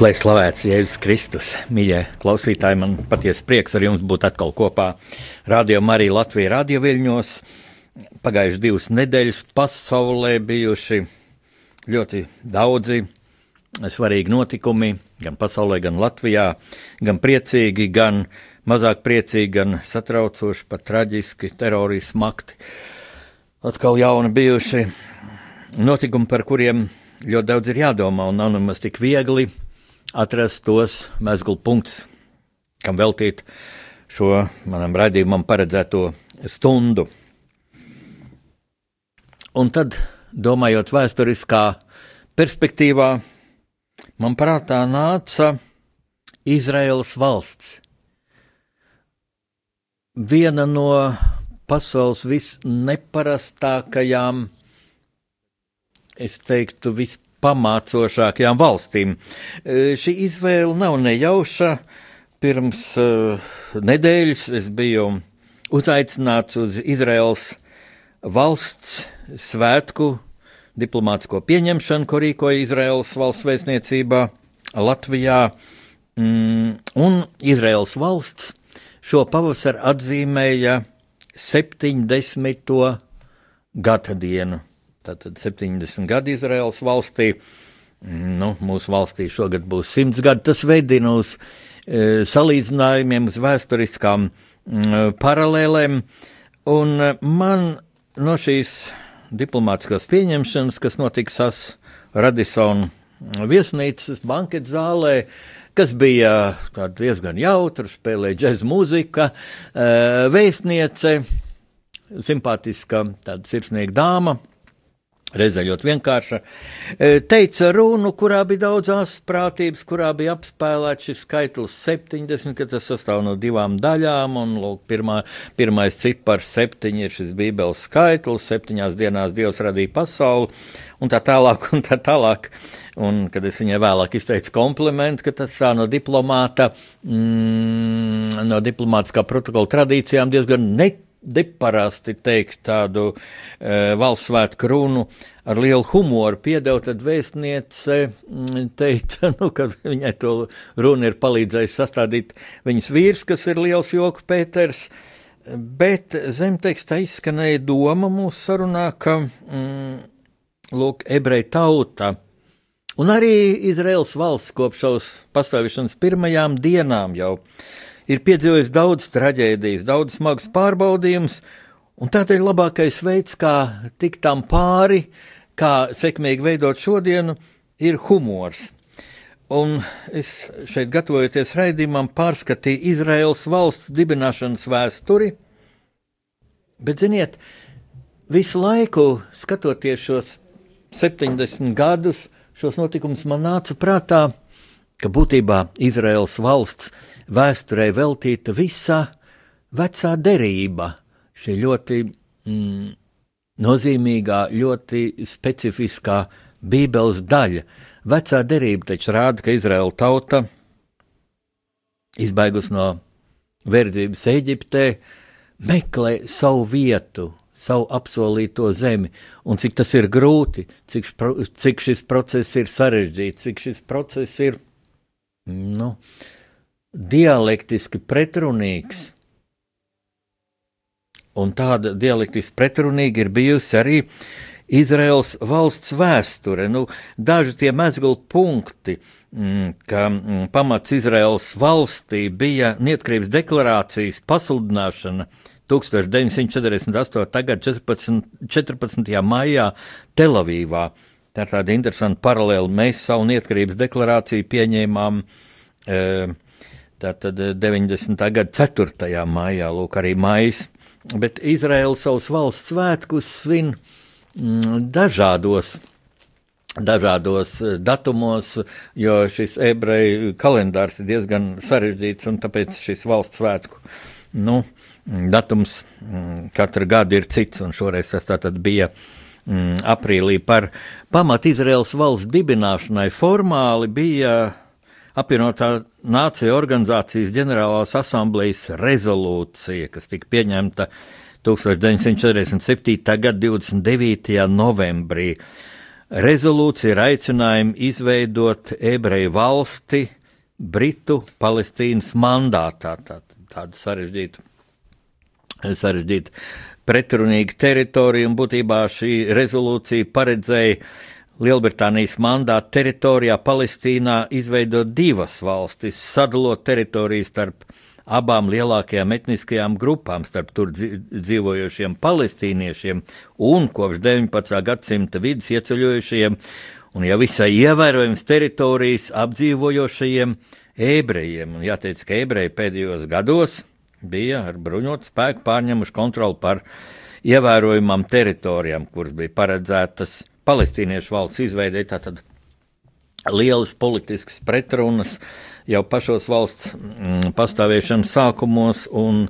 Lai slavēts Jēzus Kristus, mīļie klausītāji, man patiesi prieks ar jums būt atkal kopā. Radio Marija Latvija radio viļņos. Pagājuši divas nedēļas pasaulē bijuši ļoti daudzi svarīgi notikumi gan pasaulē, gan Latvijā, gan priecīgi, gan mazāk priecīgi, gan satraucoši, pat traģiski, terorismu akti. Atkal jauni bijuši notikumi, par kuriem ļoti daudz ir jādomā, un nav nemaz tik viegli atrast tos mezglu punktus, kam veltīt šo manam raidījumam paredzēto stundu. Un tad domājot vēsturiskā perspektīvā, man prātā nāca Izraels valsts. Viena no pasaules visneparastākajām, es teiktu, vispamācošākajām valstīm. E, šī izvēle nav nejauša. Pirms uh, nedēļas es biju uzaicināts uz Izraels valsts svētku diplomātsko pieņemšanu, ko rīkoja Izraels valsts vēstniecībā Latvijā. Mm, un Izraels valsts šo pavasaru atzīmēja 70. gada dienu. Tātad 70 gadi Izraels valstī. Nu, mūsu valstī šogad būs 100 gadi. Tas veidina uz e, salīdzinājumiem, uz vēsturiskām mm, paralēlēm. Un e, man no šīs diplomātiskās pieņemšanas, kas notika SAS Radisson viesnīcas banketu zālē, kas bija diezgan jautra, spēlēja džēzus mūzika, eh, vēstniece, simpātiska, tāda sirsnīga dāma reizē ļoti vienkārša, e, teica runu, kurā bija daudz asprātības, kurā bija apspēlēts šis skaitlis 70, ka tas sastāv no divām daļām, un lūk, pirmā, pirmais cipars septiņi ir šis bībeles skaitlis, septiņās dienās Dievs radīja pasauli, un tā tālāk, un tā tālāk. Un, kad es viņai vēlāk izteicu komplimentu, ka tas tā no diplomāta, mm, no diplomātiskā protokola tradīcijām diezgan netīk neparasti teikt tādu e, valsts svētku runu ar lielu humoru piedeva, tad vēstniece mm, teica, nu, ka viņai to runu ir palīdzējis sastādīt viņas vīrs, kas ir liels joku Pēters, bet zem tekstā izskanēja doma mūsu sarunā, ka, mm, lūk, ebreja tauta un arī Izraels valsts kopš savas pastāvēšanas pirmajām dienām jau ir piedzīvojis daudz traģēdijas, daudz smagas pārbaudījumus, un tādēļ labākais veids, kā tikt tam pāri, kā sekmīgi veidot šodienu, ir humors. Un es šeit, gatavojoties raidījumam, pārskatīju Izraels valsts dibināšanas vēsturi, bet, ziniet, visu laiku skatoties šos 70 gadus, šos notikumus man nāca prātā, ka būtībā Izraels valsts vēsturē veltīta visa vecā derība, šī ļoti mm, nozīmīgā, ļoti specifiskā Bībeles daļa. Vecā derība taču rāda, ka Izraēla tauta, izbeigus no verdzības Eģiptē, meklē savu vietu, savu apsolīto zemi, un cik tas ir grūti, cik, cik šis process ir sarežģīts, cik šis process ir, nu, dialektiski pretrunīgs. Un tāda dialektiski pretrunīga ir bijusi arī Izraels valsts vēsture. Nu, daži tie mezgli punkti, mm, ka mm, pamats Izraels valstī bija neatkarības deklarācijas pasludināšana 1948. gada 14. 14. maijā Telavīvā. Tā ir tāda interesanta paralēla. Mēs savu neatkarības deklarāciju pieņēmām. E, Tātad 90. gada 4. maijā, lūk, arī maijs. Bet Izraela savus valsts svētkus svin mm, dažādos dažādos datumos, jo šis ebreju kalendārs ir diezgan sarežģīts, un tāpēc šis valsts svētku nu, datums mm, katru gadu ir cits, un šoreiz tas tātad bija mm, aprīlī par pamat Izraels valsts dibināšanai formāli bija apvienotā nācija organizācijas ģenerālās asamblejas rezolūcija, kas tika pieņemta 1947. gada 29. novembrī. Rezolūcija ir aicinājumi izveidot ebreju valsti Britu Palestīnas mandātā. Tā, tādu sarežģītu, sarežģītu pretrunīgu teritoriju, un būtībā šī rezolūcija paredzēja Lielbritānijas mandātu teritorijā Palestīnā izveidot divas valstis, sadalot teritoriju starp abām lielākajām etniskajām grupām, starp tur dzīvojošiem palestīniešiem un kopš 19. gadsimta vidus ieceļojušajiem un jau visai ievērojams teritorijas apdzīvojošajiem ebrejiem. Un jāteic, ka ebreji pēdējos gados bija ar bruņotu spēku pārņemuši kontroli par ievērojamām teritorijām, kuras bija paredzētas palestīniešu valsts izveidē tātad lielas politiskas pretrunas jau pašos valsts mm, pastāvēšanas sākumos, un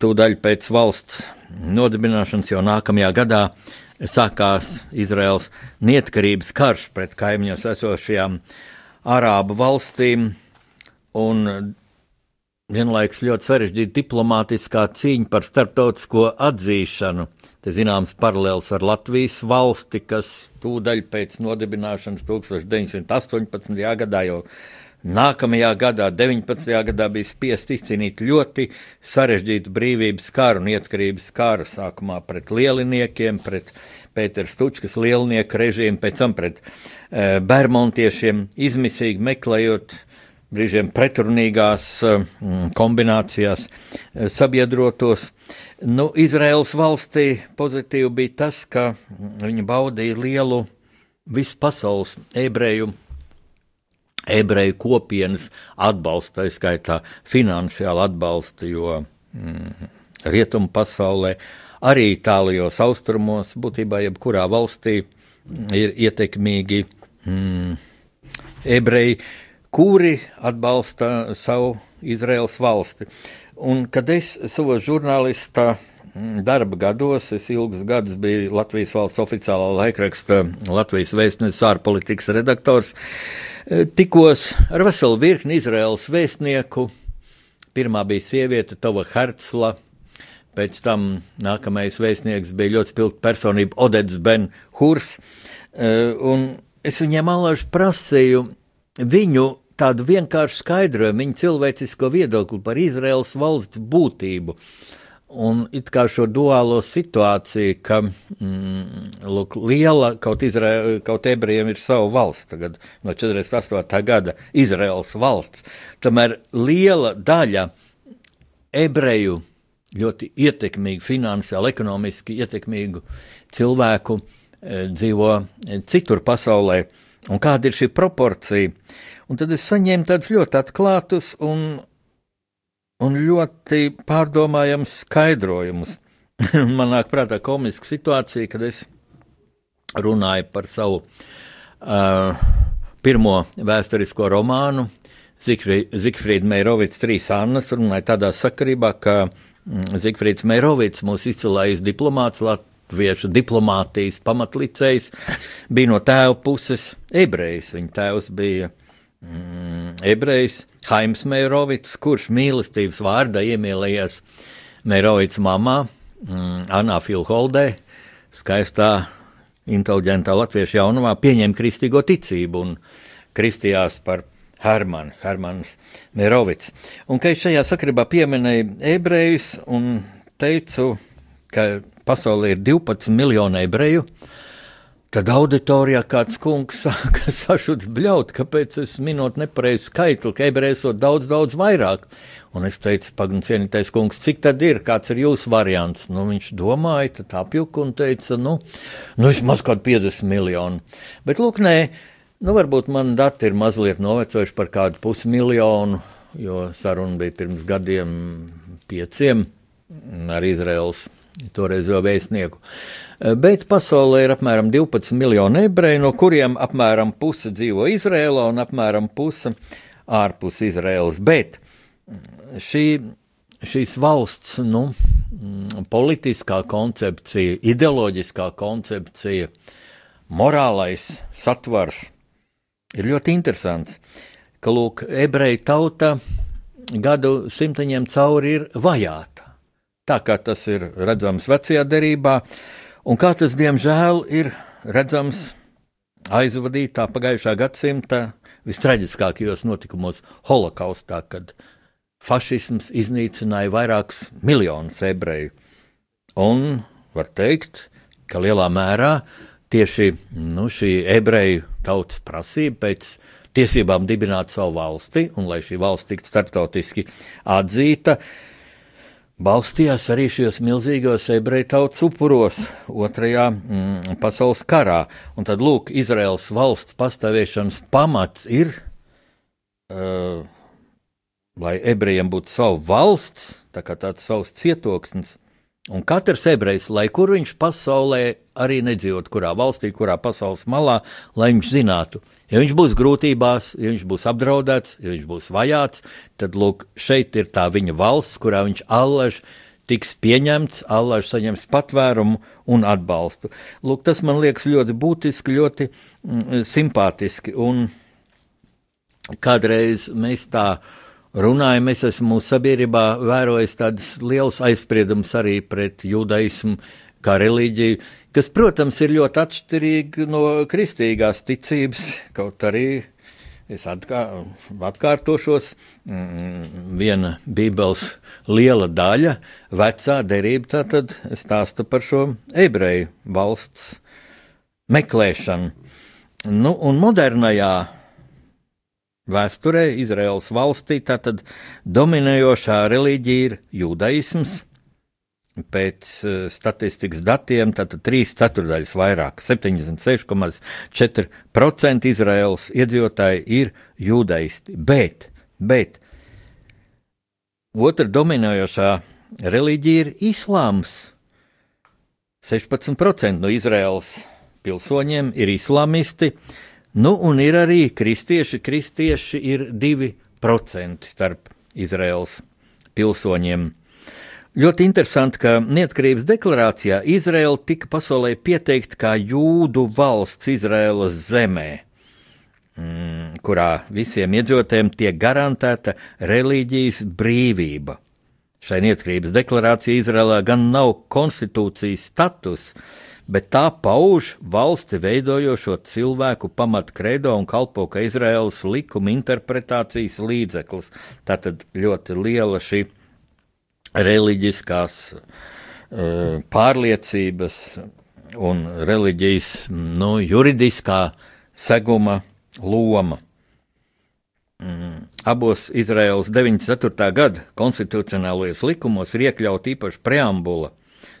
tūdaļ pēc valsts nodibināšanas jau nākamajā gadā sākās Izraels neatkarības karš pret kaimiņos esošajām arābu valstīm, un vienlaiks ļoti sarežģīta diplomātiskā cīņa par starptautisko atzīšanu Te zināms paralēls ar Latvijas valsti, kas tūdaļ pēc nodibināšanas 1918. gadā jau nākamajā gadā, 19. gadā, bija spiest izcīnīt ļoti sarežģītu brīvības karu un neatkarības karu, sākumā pret lieliniekiem, pret Pēters Stučkas lielnieku režīmu, pēc tam pret e, Bermontiešiem, izmisīgi meklējot brīžiem pretrunīgās eh, kombinācijās eh, sabiedrotos. Nu, Izraels valstī pozitīvi bija tas, ka viņi baudīja lielu vispasaules ebreju, ebreju kopienas atbalstu, tā skaitā finansiālu atbalstu, jo mm, rietumu pasaulē, arī tālajos austrumos, būtībā jebkurā valstī ir ietekmīgi mm, ebreji kuri atbalsta savu Izraels valsti. Un kad es savos žurnālista mm, darba gados, es ilgus gadus biju Latvijas valsts oficiālā laikraksta Latvijas vēstnesis ārpolitikas redaktors, e, tikos ar veselu virkni Izraels vēstnieku. Pirmā bija sieviete Tova Hercla, pēc tam nākamais vēstnieks bija ļoti spilgta personība Odets Ben Hurs, e, un es viņiem alaži prasīju, viņu tādu vienkāršu skaidrojumu, viņa cilvēcisko viedokli par Izraels valsts būtību. Un it kā šo duālo situāciju, ka mm, lūk, liela kaut, Izrael, kaut ebrejiem ir sava valsts, tagad no 48. gada Izraels valsts, tomēr liela daļa ebreju ļoti ietekmīgu, finansiāli, ekonomiski ietekmīgu cilvēku e, dzīvo citur pasaulē. Un kāda ir šī proporcija? Un tad es saņēmu tādus ļoti atklātus un, un ļoti pārdomājams skaidrojumus. Man nāk prātā komiska situācija, kad es runāju par savu uh, pirmo vēsturisko romānu, Zikfrīda Meirovics, trīs Annas, runāju tādā sakarībā, ka mm, Zikfrīds Meirovics, mūsu izcilais diplomāts, latviešu diplomātijas pamatlicējs, bija no tēva puses ebrejs. Viņa tēvs bija mm, ebrejs Haims Meirovits, kurš mīlestības vārdā iemīlējies Meirovits mamā, mm, Anā Filholdē, skaistā, inteliģentā latviešu jaunumā, pieņem kristīgo ticību un kristījās par Hermanu, Hermans Meirovits. Un, ka es šajā sakarībā pieminēju ebrejus un teicu, ka pasaulē ir 12 miljoni ebreju, Tad auditorijā kāds kungs sāka sašuts bļaut, kāpēc es minot nepareizu skaitli, ka ebrejsot daudz, daudz vairāk. Un es teicu, pagaidiet, cienītais kungs, cik tad ir, kāds ir jūsu variants? Nu, viņš domāja, tad apjuka un teica, nu, nu vismaz kaut 50 miljoni. Bet, lūk, nē, nu, varbūt man dati ir mazliet novecojuši par kādu pusmiljonu jo saruna bija pirms gadiem pieciem ar Izraels toreizo vēstnieku. Bet pasaulē ir apmēram 12 miljoni ebreju, no kuriem apmēram puse dzīvo Izrēlā un apmēram puse ārpus Izraēlas. Bet šī, šīs valsts nu, politiskā koncepcija, ideoloģiskā koncepcija, morālais satvars ir ļoti interesants. Ka, lūk, ebreju tauta gadu simteņiem cauri ir vajāta. Tā kā tas ir redzams vecajā derībā, un kā tas, diemžēl, ir redzams aizvadītā pagājušā gadsimta vistraģiskākajos notikumos holokaustā, kad fašisms iznīcināja vairākus miljonus ebreju. Un var teikt, ka lielā mērā tieši nu, šī ebreju tautas prasība pēc tiesībām dibināt savu valsti, un lai šī valsts tiktu startautiski atzīta, balstījās arī šajos milzīgos ebreju tautas upuros Otrajā mm, pasaules karā. Un tad, lūk, Izraels valsts pastāvēšanas pamats ir, uh, lai ebrejiem būtu savu valsts, tā kā tāds savs cietoksnis, Un katrs ebrejs, lai kur viņš pasaulē arī nedzīvot, kurā valstī, kurā pasaules malā, lai viņš zinātu, ja viņš būs grūtībās, ja viņš būs apdraudēts, ja viņš būs vajāts, tad lūk, šeit ir tā viņa valsts, kurā viņš allaž tiks pieņemts, allaž saņems patvērumu un atbalstu. Lūk, tas man liekas ļoti būtiski, ļoti mm, simpātiski, un kādreiz mēs tā runājam, es esmu mūsu sabiedrībā vērojis tādas liels aizspriedums arī pret judaismu kā reliģiju, kas, protams, ir ļoti atšķirīga no kristīgās ticības, kaut arī es atkār, atkārtošos, mm, viena bībeles liela daļa, vecā derība, tātad stāsta par šo ebreju valsts meklēšanu. Nu, un modernajā Vēsturē Izraels valstī tātad dominējošā reliģija ir judaisms. Pēc uh, statistikas datiem tātad 3 ceturdaļas vairāk, 76,4% Izraels iedzīvotāji ir judaisti. Bet, bet otra dominējošā reliģija ir islāms. 16% no Izraels pilsoņiem ir islāmisti, Nu, un ir arī kristieši. Kristieši ir 2% starp Izraels pilsoņiem. Ļoti interesanti, ka neatkarības deklarācijā Izraela tika pasaulē pieteikta kā jūdu valsts Izraēlas zemē, mm, kurā visiem iedzīvotājiem tiek garantēta reliģijas brīvība. Šai neatkarības deklarācijai Izraēlā gan nav konstitūcijas status, bet tā pauž valsti veidojošo cilvēku pamatkredo un kalpo kā Izraēlas likuma interpretācijas līdzeklis. Tātad ļoti liela šī reliģiskās uh, pārliecības un reliģijas nu, juridiskā seguma loma. Mm. Abos Izraēlas 94. gada konstitucionālajos likumos ir iekļauta īpaša preambula,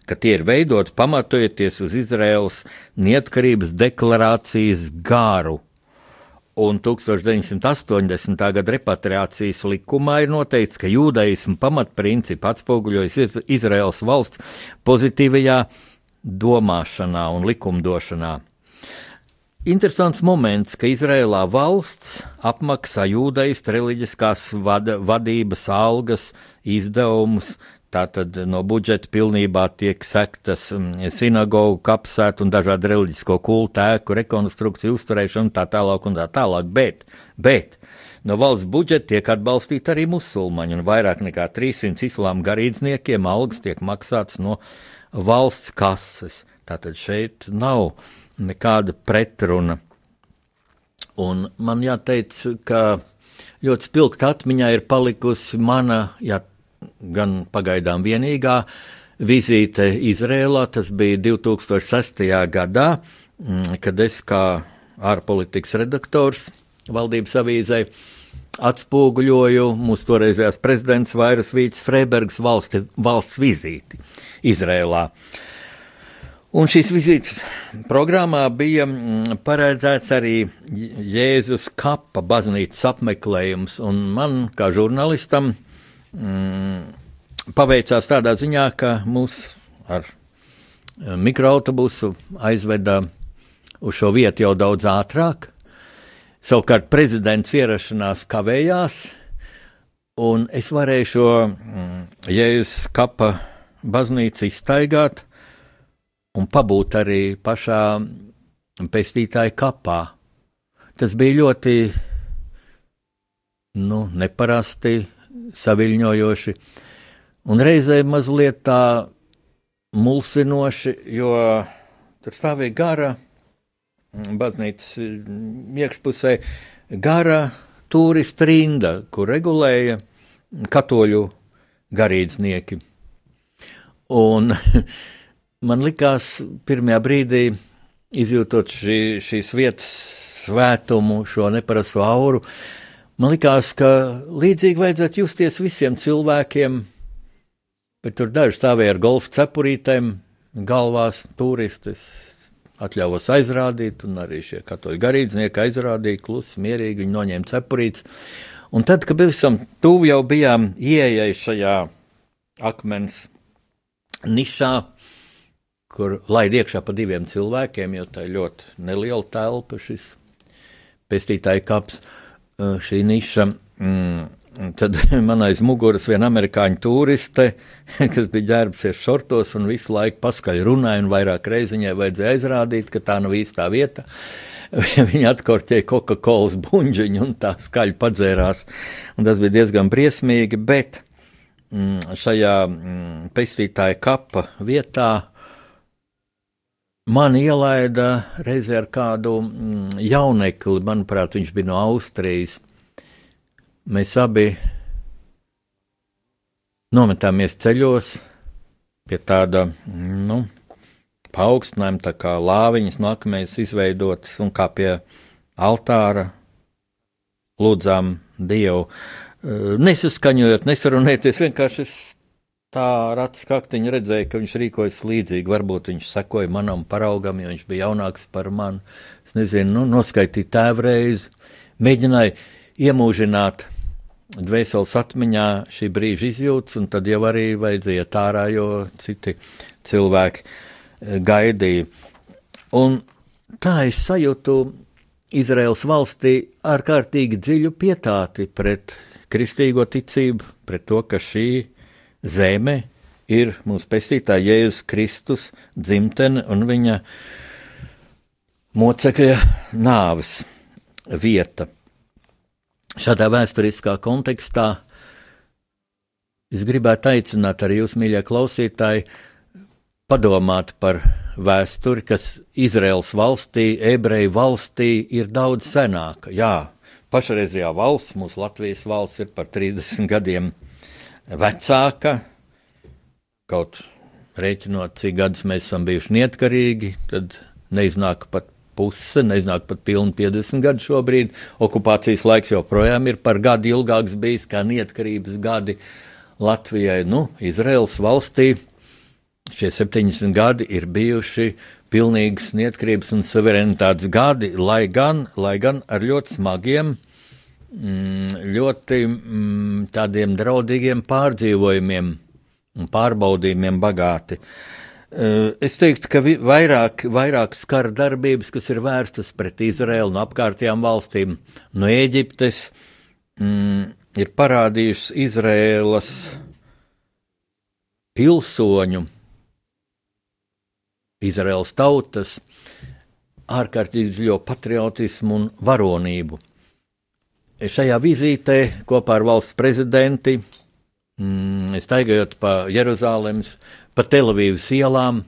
ka tie ir veidoti pamatojoties uz Izraels neatkarības deklarācijas gāru. Un 1980. gada repatriācijas likumā ir noteikts, ka jūdaismu pamatprincipi atspoguļojas Izraels valsts pozitīvajā domāšanā un likumdošanā. Interesants moments, ka Izrēlā valsts apmaksā jūdaistu reliģiskās vada, vadības algas, izdevumus, Tātad no budžeta pilnībā tiek sektas mm, sinagogu, kapsētu un dažādu reliģisko kultu ēku rekonstrukciju, uzturēšanu tā tālāk un tā tālāk. Bet, bet no valsts budžeta tiek atbalstīti arī musulmaņi, un vairāk nekā 300 islāma garīdzniekiem algas tiek maksāts no valsts kases. Tātad šeit nav nekāda pretruna. Un man jāteic, ka ļoti spilgta atmiņā ir palikusi mana, ja gan pagaidām vienīgā vizīte Izrēlā. Tas bija 2006. gadā, mm, kad es kā ārpolitikas redaktors valdības avīzē atspoguļoju mūsu toreizējās prezidents Vairas Vīts Freibergs valsti, valsts vizīti Izrēlā. Un šīs vizītes programmā bija mm, paredzēts arī Jēzus kapa baznīcas apmeklējums, un man, kā žurnālistam, mm, paveicās tādā ziņā, ka mūs ar eh, mikroautobusu aizveda uz šo vietu jau daudz ātrāk. Savukārt prezidents ierašanās kavējās, un es varēju šo mm, Jēzus kapa baznīcu iztaigāt un pabūt arī pašā pestītāja kapā. Tas bija ļoti nu, neparasti, saviļņojoši, un reizē mazliet tā mulsinoši, jo tur stāvēja gara baznīcas iekšpusē, gara turistu rinda, kur regulēja katoļu garīdznieki. Un man likās pirmajā brīdī, izjūtot šī, šīs vietas svētumu, šo neparasto auru, man likās, ka līdzīgi vajadzētu justies visiem cilvēkiem, bet tur daži stāvēja ar golfa cepurītēm, galvās turistis. Atļāvos aizrādīt, un arī šie katoļu garīdznieki aizrādīja, klusi, mierīgi, viņi noņēma cepurītes. Un tad, kad pavisam tuvu jau bijām ieejai šajā akmens nišā, kur laid iekšā pa diviem cilvēkiem, jo tā ir ļoti neliela telpa, šis pestītāja kaps, šī niša. Mm, tad man aiz muguras viena amerikāņu turiste, kas bija ģērbsies šortos un visu laiku paskaļ runāja, un vairāk reiziņai vajadzēja aizrādīt, ka tā nav īstā vieta. Viņa atkorķēja Coca-Cola buļbuļsāģiņu un tā skaļi padzērās. Un tas bija diezgan briesmīgi, bet mm, šajā mm, pestītāja kapa vietā Man ielaida reizē ar kādu mm, jaunekli, manuprāt, viņš bija no Austrijas. Mēs abi nometāmies ceļos pie tāda, nu, paaugstinājuma, tā kā lāviņas nākamais izveidotas un kā pie altāra lūdzām Dievu. Nesaskaņojot, nesarunēties, vienkārši es tā rats kaktiņa redzēja, ka viņš rīkojas līdzīgi. Varbūt viņš sekoja manam paraugam, jo viņš bija jaunāks par mani. Es nezinu, nu, noskaidroju tēvreizi, mēģināju iemūžināt dvēseles atmiņā šī brīža izjūtas, un tad jau arī vajadzēja tārā, jo citi cilvēki eh, gaidīja. Un tā es sajūtu Izraels valstī ārkārtīgi dziļu pietāti pret kristīgo ticību, pret to, ka šī ir zeme ir mūsu pestītāja Jēzus Kristus dzimtene un viņa mocekļa nāves vieta. Šādā vēsturiskā kontekstā es gribētu aicināt arī jūs, mīļie klausītāji, padomāt par vēsturi, kas Izraels valstī, ebreju valstī ir daudz senāka. Jā, pašreizējā valsts, mūsu Latvijas valsts ir par 30 gadiem vecāka, kaut rēķinot, cik gadus mēs esam bijuši neatkarīgi, tad neiznāk pat puse, neiznāk pat pilni 50 gadi šobrīd. Okupācijas laiks joprojām ir par gadu ilgāks bijis kā neatkarības gadi Latvijai. Nu, Izraels valstī šie 70 gadi ir bijuši pilnīgas neatkarības un suverenitātes gadi, lai gan, lai gan ar ļoti smagiem Mm, ļoti mm, tādiem draudīgiem pārdzīvojumiem un pārbaudījumiem bagāti. Eh, es teiktu, ka vairāk, vairāk skara darbības, kas ir vērstas pret Izraēlu un apkārtējām valstīm no Ēģiptes, mm, ir parādījušas Izraēlas pilsoņu, Izraēlas tautas ārkārtīgi dziļo patriotismu un varonību šajā vizītē kopā ar valsts prezidenti, mm, staigājot pa Jeruzalemes, pa Telavīvas ielām,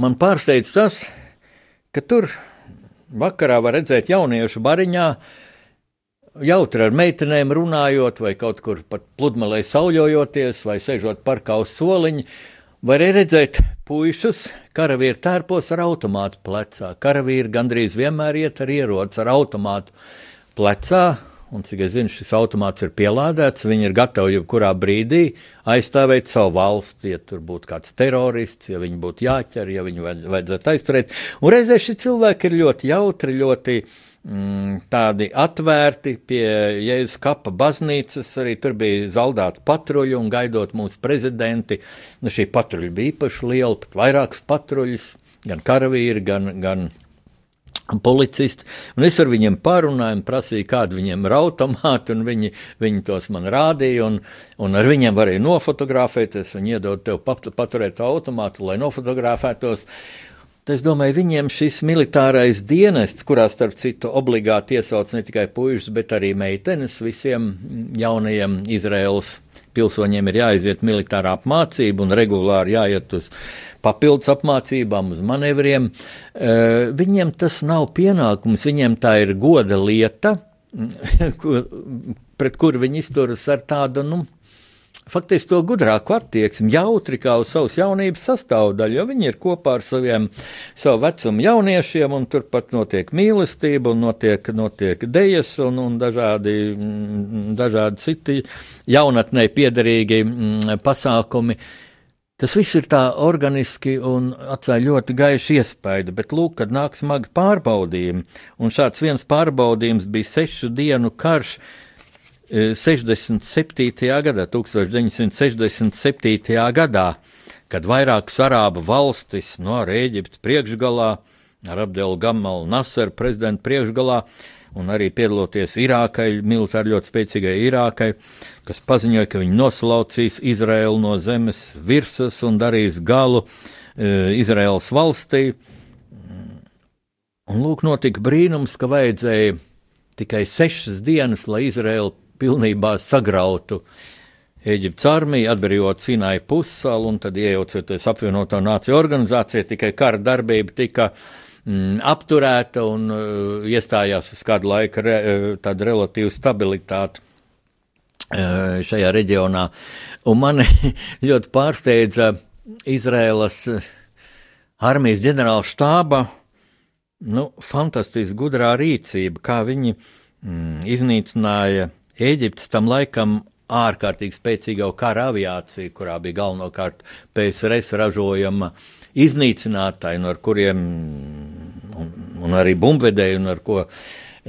man pārsteidz tas, ka tur vakarā var redzēt jauniešu bariņā, jautri ar meitenēm runājot, vai kaut kur pat pludmalē sauļojoties, vai sēžot parkā uz soliņa, var redzēt puišus, karavīri tērpos ar automātu plecā. Karavīri gandrīz vienmēr iet ar ieroci ar automātu plecā, un cik es zinu, šis automāts ir pielādēts, viņi ir gatavi jebkurā brīdī aizstāvēt savu valsti, ja tur būtu kāds terorists, ja viņi būtu jāķer, ja viņu vajadzētu aizturēt. Un reizē šie cilvēki ir ļoti jautri, ļoti mm, tādi atvērti pie Jēzus kapa baznīcas, arī tur bija zaldāti patruļi un gaidot mūsu prezidenti. Nu, šī patruļa bija īpaši liela, pat vairākas patruļas, gan karavīri, gan, gan policisti, un es ar viņiem parunāju, prasīju, kāda viņiem ir automāti, un viņi, viņi tos man rādīja, un, un ar viņiem varēja nofotografēties, un iedot tev pat, paturēt automātu, lai nofotografētos. Es domāju, viņiem šis militārais dienests, kurā starp citu obligāti iesauc ne tikai puikas, bet arī meitenes, visiem jaunajiem Izraels pilsoņiem ir jāiziet militārā apmācība un regulāri jāiet uz papildus apmācībām, uz manevriem. Eh, viņiem tas nav pienākums, viņiem tā ir goda lieta, pret kuru viņi izturas ar tādu, nu, faktiski to gudrāku attieksmi, jautri kā uz savas jaunības sastāvdaļu, jo viņi ir kopā ar saviem, savu vecumu jauniešiem, un turpat notiek mīlestība, un notiek, notiek dejas, un, un dažādi, mm, dažādi citi jaunatnē piederīgi mm, pasākumi. Tas viss ir tā organiski un atstāja ļoti gaišu iespaidu, bet lūk, kad nāk smagi pārbaudījumi, un šāds viens pārbaudījums bija sešu dienu karš, 67. gadā, 1967. gadā, kad vairākas arābu valstis, no ar Ēģipti priekšgalā, ar Abdelu Gamalu Nasaru prezidentu priekšgalā, un arī piedaloties Irākai, militāri ļoti spēcīgai Irākai, kas paziņoja, ka viņi noslaucīs Izraēlu no zemes virsmas un darīs galu e, Izraēlas valstī. Un lūk, notika brīnums, ka vajadzēja tikai sešas dienas, lai Izraēla pilnībā sagrautu Eģiptes armiju, atbrīvot Sinai pussalu un tad iejaucoties apvienoto nāciju organizācijā, tikai kara darbība tika mm, apturēta un uh, iestājās uz kādu laiku re, uh, tāda relatīva stabilitāte uh, šajā reģionā. Un mani ļoti pārsteidza Izraēlas armijas ģenerāla štāba nu, fantastiski gudrā rīcība, kā viņi mm, iznīcināja Ēģiptes tam laikam ārkārtīgi spēcīga kara aviācija, kurā bija galvenokārt PSRS ražojama iznīcinātāji, no kuriem un, un arī bumbvedēji, un ar ko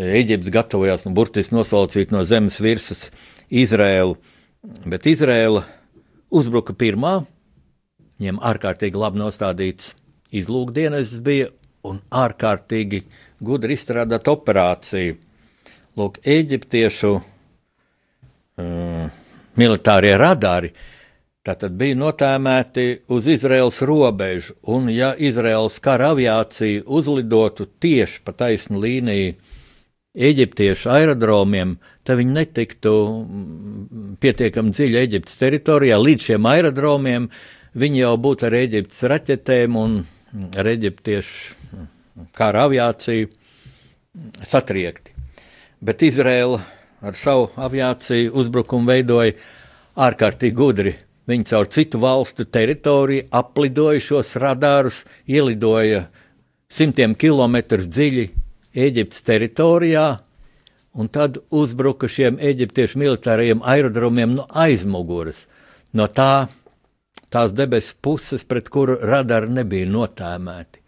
Eģipte gatavojās nu, burtiski noslaucīt no zemes virsmas Izrēlu. Bet Izrēla uzbruka pirmā, viņiem ārkārtīgi labi nostādīts izlūkdienas bija un ārkārtīgi gudri izstrādāta operācija. Lūk, eģiptiešu militārie radari, tātad bija notēmēti uz Izraels robežu, un ja Izraels kara aviācija uzlidotu tieši pa taisnu līniju Eģiptiešu aerodromiem, tad viņi netiktu mm, pietiekami dziļi Eģiptes teritorijā. Līdz šiem aerodromiem viņi jau būtu ar Eģiptes raķetēm un ar Eģiptiešu kara aviāciju satriekti. Bet Izraela ar savu aviāciju uzbrukumu veidoja ārkārtīgi gudri. Viņi caur citu valstu teritoriju aplidoja šos radārus, ielidoja simtiem kilometrus dziļi Eģiptes teritorijā, un tad uzbruka šiem eģiptiešu militārajiem aerodromiem no aizmugures, no tā, tās debesu puses, pret kuru radari nebija notēmēti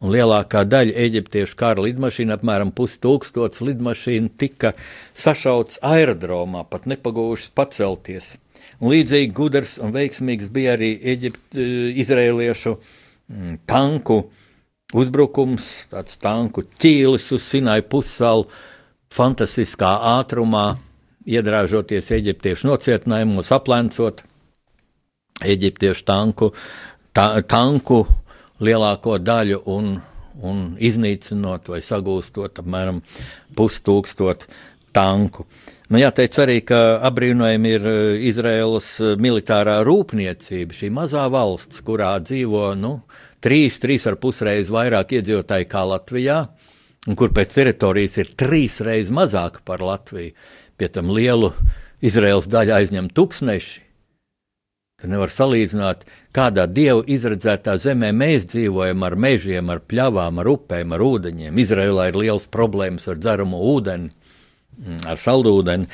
un lielākā daļa eģiptiešu kara lidmašīnu, apmēram pustūkstots lidmašīnu, tika sašauts aerodromā, pat nepagūšas pacelties. Un līdzīgi gudrs un veiksmīgs bija arī Eģipt, eh, izrēliešu mm, tanku uzbrukums, tāds tanku ķīlis uz Sinai pussalu, fantastiskā ātrumā, iedrāžoties eģiptiešu nocietinājumos, aplencot eģiptiešu tanku, ta, tanku lielāko daļu un, un iznīcinot vai sagūstot apmēram pustūkstot tanku. Nu, jāteic arī, ka apbrīnojami ir eh, Izraēlas eh, militārā rūpniecība, šī mazā valsts, kurā dzīvo nu, trīs, trīs ar pusreiz vairāk iedzīvotāji kā Latvijā, un kur pēc teritorijas ir trīs reizes mazāka par Latviju. Pie tam lielu Izraēlas daļu aizņem tūkstneši, Tad nevar salīdzināt, kādā dievu izredzētā zemē mēs dzīvojam ar mežiem, ar pļavām, ar upēm, ar ūdeņiem. Izraēlā ir liels problēmas ar dzeramo ūdeni. mm, ar saldūdeni.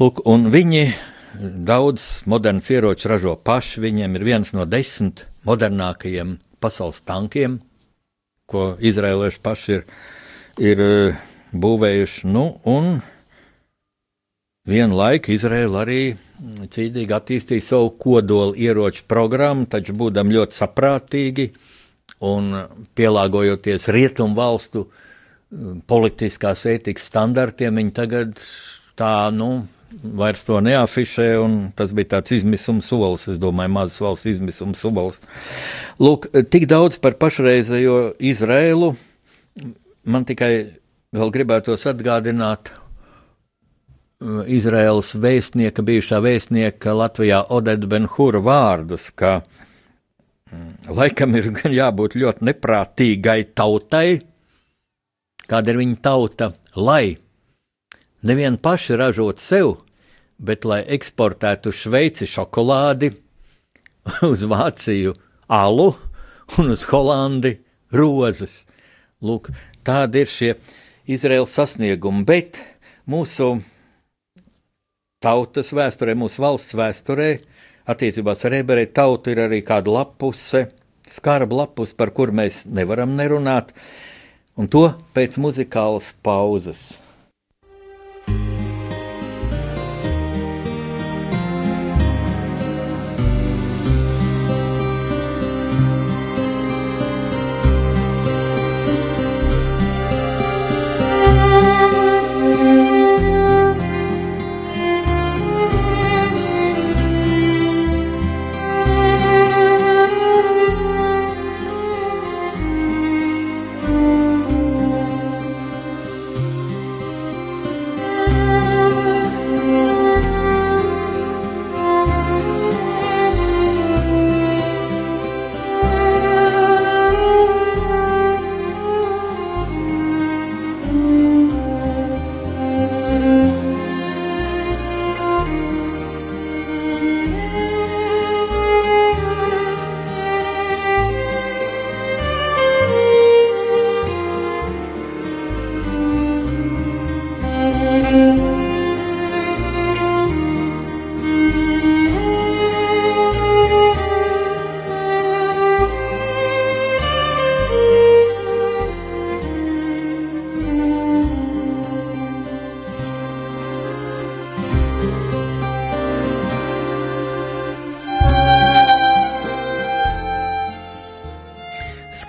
Lūk, un viņi daudz modernas ieroču ražo paši. Viņiem ir viens no desmit modernākajiem pasaules tankiem, ko izrēlieši paši ir, ir eh, būvējuši. Nu, un vienu laiku Izraela arī cītīgi attīstīja savu kodolu ieroču programmu, taču būdam ļoti saprātīgi un pielāgojoties rietumu valstu um, politiskās ētikas standartiem, viņi tagad tā, nu, vairs to neafišē, un tas bija tāds izmisuma solis, es domāju, mazas valsts izmisuma solis. Lūk, tik daudz par pašreizējo Izrēlu, man tikai vēl gribētos atgādināt Izraels vēstnieka, bijušā vēstnieka Latvijā Odeta Benhura vārdus, ka mm, laikam ir jābūt ļoti neprātīgai tautai, kāda ir viņa tauta, lai nevien paši ražot sev, bet lai eksportētu uz Šveici šokolādi, uz Vāciju alu un uz Holandi rozes. Lūk, tādi ir šie Izraels sasniegumi, bet mūsu tautas vēsturē, mūsu valsts vēsturē, attiecībās ar ebreju tautu ir arī kāda lapuse, skarba lapus, par kur mēs nevaram nerunāt, un to pēc muzikālas pauzes.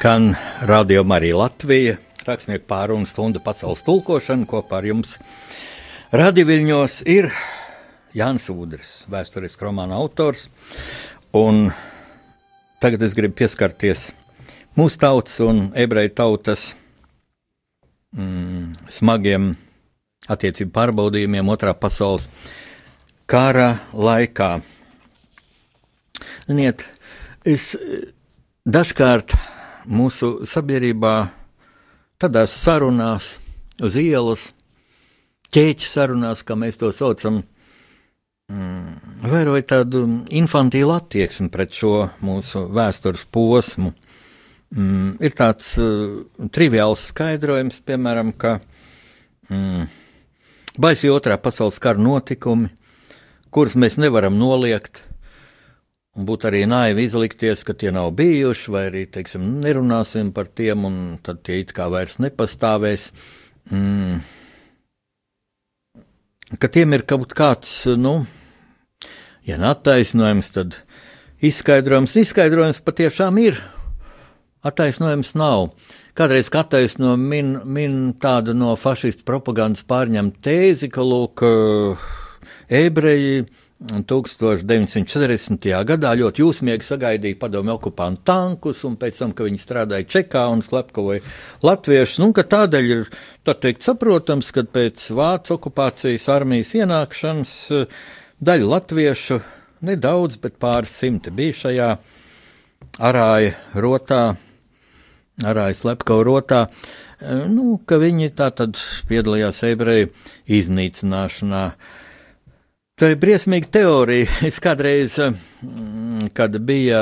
Skan Radio Marija Latvija, rakstnieku pārunu stunda pasaules tulkošana kopā ar jums. Radioviļņos ir Jānis Udris, vēsturisks romāna autors, un tagad es gribu pieskarties mūsu tautas un ebreju tautas mm, smagiem attiecību pārbaudījumiem otrā pasaules kara laikā. Ziniet, es dažkārt mūsu sabiedrībā tādās sarunās uz ielas, ķēķa sarunās, kā mēs to saucam, mm, vēroja tādu infantīlu attieksmi pret šo mūsu vēstures posmu. Mm, ir tāds uh, triviāls skaidrojums, piemēram, ka mm, baisi otrā pasaules kara notikumi, kurus mēs nevaram noliegt, Un būtu arī naivi izlikties, ka tie nav bijuši, vai arī, teiksim, nerunāsim par tiem, un tad tie it kā vairs nepastāvēs. Mm. Ka tiem ir kaut kāds, nu, ja neattaisnojums, tad izskaidrojums, izskaidrojums patiešām ir. Attaisnojums nav. Kādreiz attaisno min, min tādu no fašistu propagandas pārņemtu tēzi, ka, lūk, ebreji 1940. gadā ļoti jūsmīgi sagaidīja padomju okupantu tankus, un pēc tam, ka viņi strādāja Čekā un slepkavoja latviešus, nu, ka tādēļ ir, tā teikt, saprotams, ka pēc Vācu okupācijas armijas ienākšanas daļa latviešu, nedaudz, bet pāris simti bija šajā arāja rotā, arāja slepkava rotā, nu, ka viņi tā tad piedalījās ebreju iznīcināšanā. Tā ir briesmīga teorija. Es kādreiz, mm, kad bija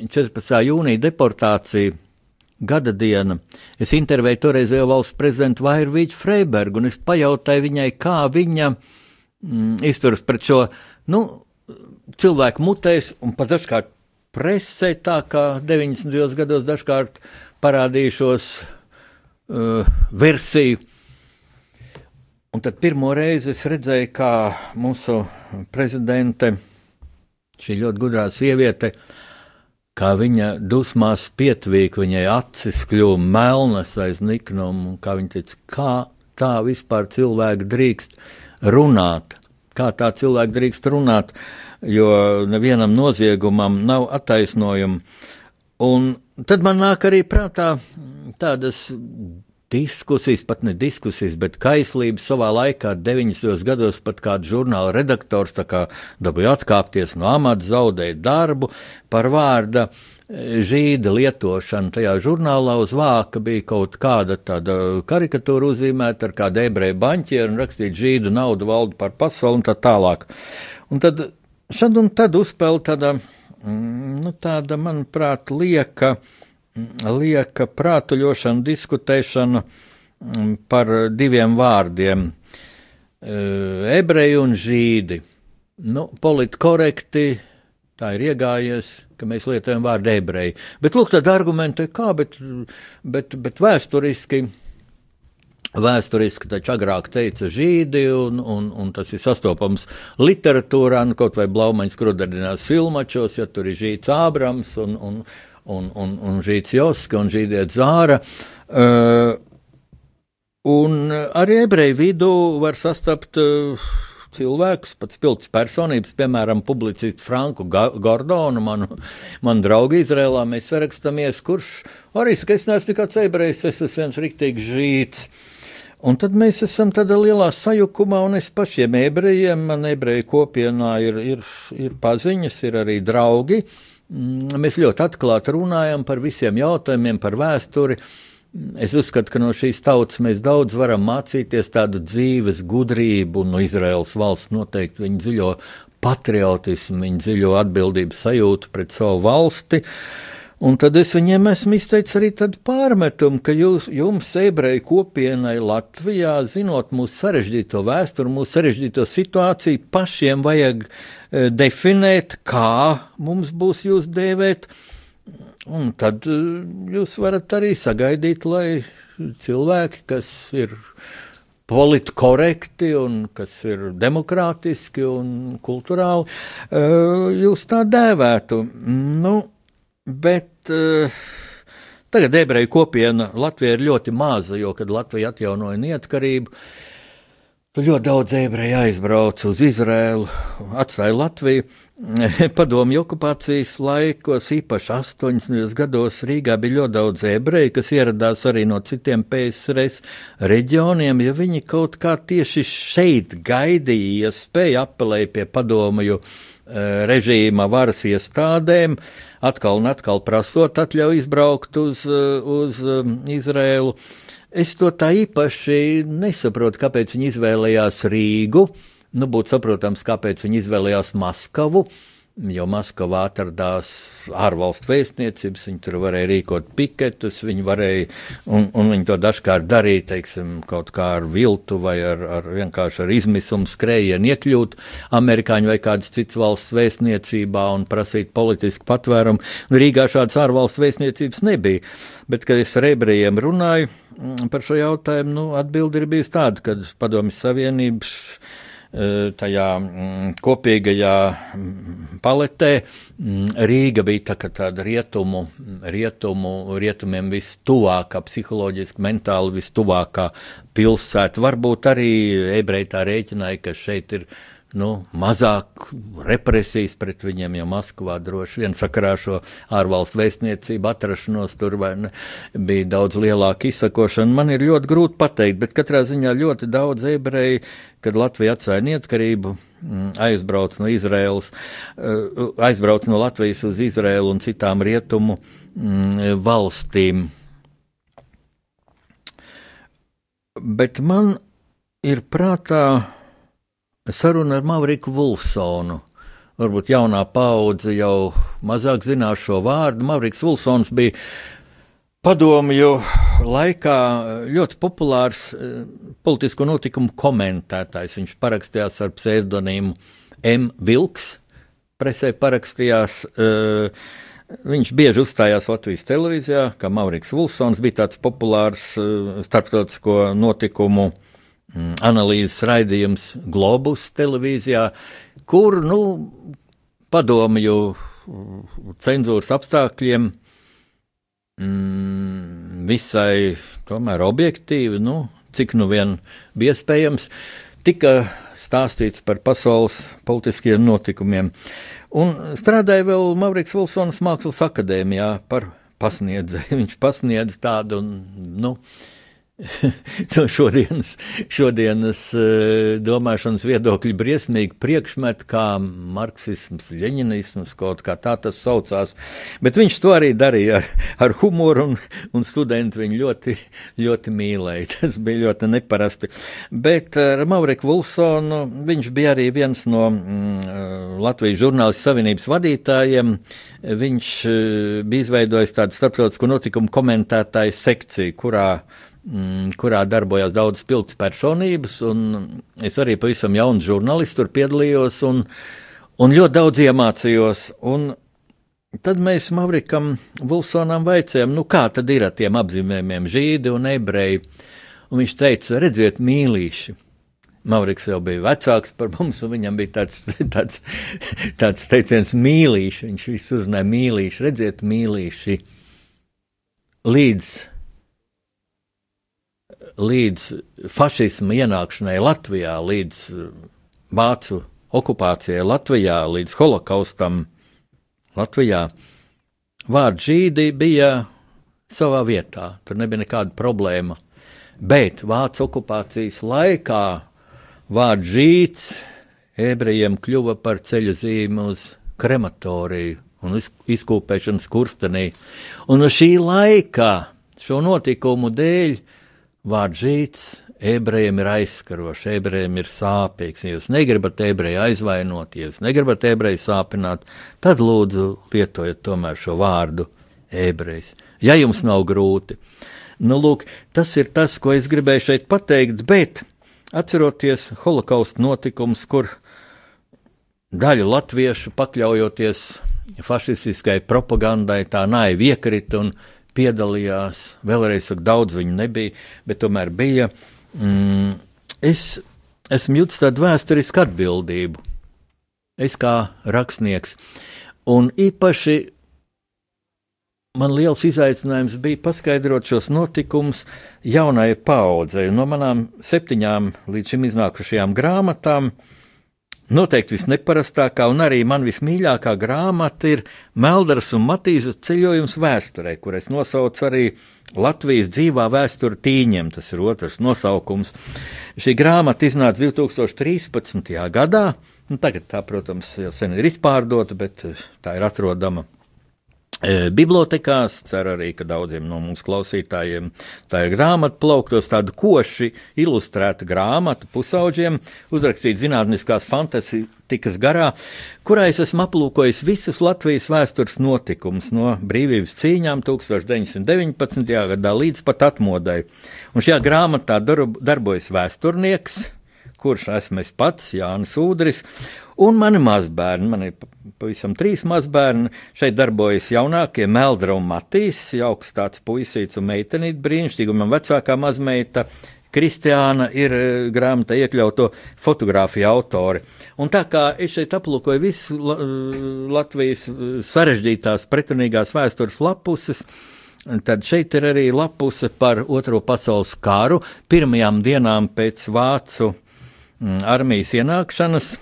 14. jūnija deportācija gada diena. Es intervēju toreizējo valsts prezidentu Vairvīķu Freibergu, un es pajautāju viņai, kā viņa mm, izturas pret šo, nu, cilvēku mutēs, un pat dažkārt presē, tā kā 90. gados dažkārt parādījušos uh, versiju. Un tad pirmo reizi es redzēju, kā mūsu prezidente, šī ļoti gudrā sieviete, kā viņa dusmās pietvīk, viņai acis kļuva melnas aiz niknumu, un kā viņa teica, kā tā vispār cilvēki drīkst runāt, kā tā cilvēki drīkst runāt, jo nevienam noziegumam nav attaisnojumu. Un tad man nāk arī prātā tādas diskusijas, pat ne diskusijas, bet kaislības savā laikā, 90. gados pat kāds žurnāla redaktors kā dabūja atkāpties no amata, zaudēja darbu par vārda e, žīda lietošanu. Tajā žurnālā uz vāka bija kaut kāda tāda karikatūra uzzīmēta ar kādu ebreju baņķieru un rakstīt žīdu naudu valdu par pasauli un tā tālāk. Un tad šad un tad uzspēl tāda, mm, nu tāda, manuprāt, lieka, lieka prātuļošana, diskutēšana mm, par diviem vārdiem - ebreji un žīdi. Nu, politkorekti, tā ir iegājies, ka mēs lietojam vārdu ebreji. Bet, lūk, tad argumentē, kā, bet, bet, bet vēsturiski. Vēsturiski taču agrāk teica žīdi, un, un, un tas ir sastopams literatūrā, nu, kaut vai Blaumaņas krudardinās filmačos, ja tur ir žīds Ābrams un, un, un, un, un Žīts Joska un Žīdiet Zāra. Uh, un arī ebreju vidū var sastapt uh, cilvēkus, pat spilgts personības, piemēram, publicistu Franku Gordonu, manu, manu draugu Izrēlā. Mēs sarakstamies, kurš arī saka, es neesmu nekāds ebrejs, es esmu viens riktīgs žīts. Un tad mēs esam tādā lielā sajukumā, un es pašiem ebrejiem, man ebreju kopienā ir, ir, ir paziņas, ir arī draugi. Uh, mēs ļoti atklāti runājam par visiem jautājumiem, par vēsturi. Es uzskatu, ka no šīs tautas mēs daudz varam mācīties tādu dzīves gudrību, no Izraels valsts noteikti viņu dziļo patriotismu, viņu dziļo atbildības sajūtu pret savu valsti. Un tad es viņiem esmu izteicis arī tādu pārmetumu, ka jūs, jums, ebreju kopienai Latvijā, zinot mūsu sarežģīto vēsturi, mūsu sarežģīto situāciju, pašiem vajag E, definēt, kā mums būs jūs dēvēt, un tad e, jūs varat arī sagaidīt, lai cilvēki, kas ir politkorekti un kas ir demokrātiski un kulturāli, e, jūs tā dēvētu. Nu, bet tagad ebreju kopiena Latvijā ir ļoti maza, jo, kad Latvija atjaunoja neatkarību, Ļoti daudz ebreju aizbrauca uz Izrēlu, atstāja Latviju. Padomju okupācijas laikos, īpaši 80. gados, Rīgā bija ļoti daudz ebreju, kas ieradās arī no citiem PSRS reģioniem, ja viņi kaut kā tieši šeit gaidīja, spēja apelēt pie padomju uh, režīma varas iestādēm, atkal un atkal prasot atļauju izbraukt uz, uh, uz um, Izrēlu. Es to tā īpaši nesaprotu, kāpēc viņi izvēlējās Rīgu. Nu, būtu saprotams, kāpēc viņi izvēlējās Maskavu jo Maskavā atradās ārvalstu vēstniecības, viņi tur varēja rīkot piketus, viņi varēja, un, un viņi to dažkārt darīja, teiksim, kaut kā ar viltu vai ar, ar vienkārši ar izmisumu skrējienu iekļūt amerikāņu vai kādas citas valsts vēstniecībā un prasīt politisku patvērumu. Rīgā šādas ārvalstu vēstniecības nebija, bet, kad es ar ebrejiem runāju mm, par šo jautājumu, nu, atbildi ir bijusi tāda, ka Padomjas Savienības tajā mm, kopīgajā mm, paletē. Mm, Rīga bija tā, tāda rietumu, rietumu, rietumiem vistuvākā, psiholoģiski, mentāli vistuvākā pilsēta. Varbūt arī ebreji tā rēķināja, ka šeit ir nu, mazāk represijas pret viņiem, jo Maskavā droši vien sakarā šo ārvalstu vēstniecību atrašanos tur ne, bija daudz lielāka izsakošana. Man ir ļoti grūti pateikt, bet katrā ziņā ļoti daudz ebreju, kad Latvija atstāja neatkarību, mm, aizbrauc no Izraels, eh, aizbrauc no Latvijas uz Izraelu un citām rietumu mm, valstīm. Bet man ir prātā saruna ar Mavriku Vulsonu. Varbūt jaunā paudze jau mazāk zinās šo vārdu. Mavriks Vulsons bija padomju laikā ļoti populārs politisko notikumu komentētājs. Viņš parakstījās ar pseidonīmu M. Vilks, presē parakstījās. Uh, Viņš bieži uzstājās Latvijas televīzijā, kā Maurits Vulsons bija tāds populārs uh, starptautisko notikumu mm, analīzes raidījums Globus televīzijā, kur, nu, padomju cenzūras apstākļiem mm, visai tomēr objektīvi, nu, cik nu vien bija iespējams, tika stāstīts par pasaules politiskiem notikumiem. Un strādāja vēl Mavrīks Vilsons Mākslas akadēmijā par pasniedzēju. Viņš pasniedz tādu, nu, uh, no šodienas, šodienas eh, domāšanas viedokļa briesmīgi priekšmeti, kā marksisms, leņinisms, kaut kā tā tas saucās. Bet viņš to arī darīja ar, ar humoru, un, un studenti viņu ļoti, ļoti mīlēja. Tas bija ļoti neparasti. Bet ar Mauriku Vulsonu viņš bija arī viens no mm, Latvijas žurnālistu savienības vadītājiem. Viņš eh, bija izveidojis tādu starptautisko notikumu komentētāju sekciju, kurā kurā darbojās daudzas pilnas personības, un es arī pavisam jauns žurnālists tur piedalījos un, un ļoti daudz iemācījos. Un tad mēs Mavrikam Vulsonam vaicājām, nu kā tad ir ar tiem apzīmējumiem žīdi un ebreji, un viņš teica, redziet, mīlīši. Mauriks jau bija vecāks par mums, un viņam bija tāds, tāds, tāds teiciens mīlīši. Viņš visu uzrunāja mīlīši, redziet, mīlīši. Līdz līdz fašisma ienākšanai Latvijā, līdz uh, vācu okupācijai Latvijā, līdz holokaustam Latvijā, vārds žīdi bija savā vietā, tur nebija nekāda problēma. Bet vācu okupācijas laikā vārds žīds ebrejiem kļuva par ceļa zīmi uz krematoriju un izkūpēšanas kurstenī. Un uz šī laika, šo notikumu dēļ, Vārds žīts ebrejiem ir aizskarošs, ebrejiem ir sāpīgs. Ja jūs negribat ebreju aizvainot, ja jūs negribat ebreju sāpināt, tad lūdzu lietojiet tomēr šo vārdu ebrejs. Ja jums nav grūti. Nu, lūk, tas ir tas, ko es gribēju šeit pateikt, bet atceroties holokausta notikums, kur daļa latviešu pakļaujoties fašistiskai propagandai, tā naivi iekrita un piedalījās. Vēlreiz saku, daudz viņu nebija, bet tomēr bija. Mm, es esmu jūtis tādu vēsturisku atbildību. Es kā rakstnieks. Un īpaši man liels izaicinājums bija paskaidrot šos notikumus jaunai paudzei. No manām septiņām līdz šim iznākušajām grāmatām uh, Noteikti visneparastākā un arī man vismīļākā grāmata ir Melders un Matīzes ceļojums vēsturē, kur es nosaucu arī Latvijas dzīvā vēsture tīņiem. Tas ir otrs nosaukums. Šī grāmata iznāca 2013. gadā. Nu, tagad tā, protams, jau sen ir izpārdota, bet tā ir atrodama bibliotekās, ceru arī, ka daudziem no mūsu klausītājiem tā ir grāmata plauktos, tāda koši ilustrēta grāmata pusauģiem, uzrakstīta zinātniskās fantastikas garā, kurā es esmu aplūkojis visus Latvijas vēstures notikumus no brīvības cīņām 1919. gadā līdz pat atmodai. Un šajā grāmatā darbojas vēsturnieks, kurš esmu es pats, Jānis Udris, un mani mazbērni. Man ir pavisam trīs mazbērni. Šeit darbojas jaunākie Meldra un Matīs, jauks tāds puisīts un meitenīt brīnišķīgi, un man vecākā mazmeita. Kristiāna ir e, grāmatā iekļauto fotografiju autori. Un tā kā es šeit aplūkoju visu Latvijas e, sarežģītās, pretrunīgās vēstures lapuses, tad šeit ir arī lapuse par Otro pasaules kāru, pirmajām dienām pēc Vācu armijas ienākšanas